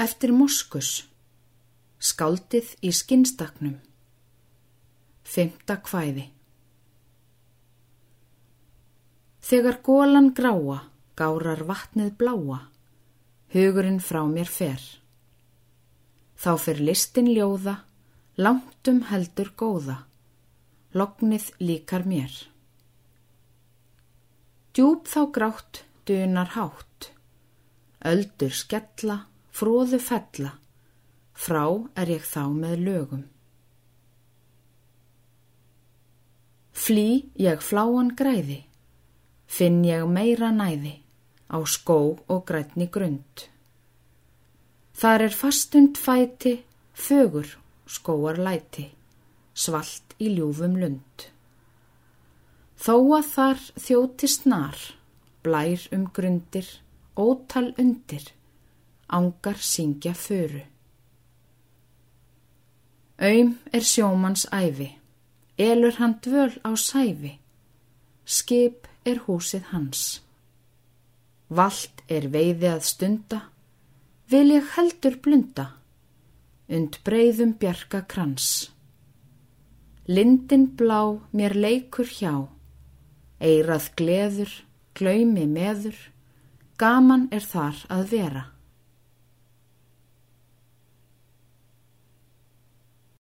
Eftir Moskus. Skáldið í skinnstaknum. Fymta kvæði. Þegar gólan gráa, gárar vatnið bláa, hugurinn frá mér fer. Þá fer listin ljóða, langtum heldur góða, lognið líkar mér. Djúb þá grátt, dunar hátt, öldur skella, fróðu fella, frá er ég þá með lögum. Flý ég fláan græði, finn ég meira næði, á skó og grætni grund. Þar er fastund fæti, fögur skóar læti, svalt í ljúfum lund. Þó að þar þjóti snar, blær um grundir, ótal undir, ángar syngja föru. Öym er sjómans æfi, elur hann dvöl á sæfi, skip er húsið hans. Vald er veiði að stunda, vil ég heldur blunda, und breyðum bjarga krans. Lindin blá mér leikur hjá, eirað gleður, glaumi meður, gaman er þar að vera.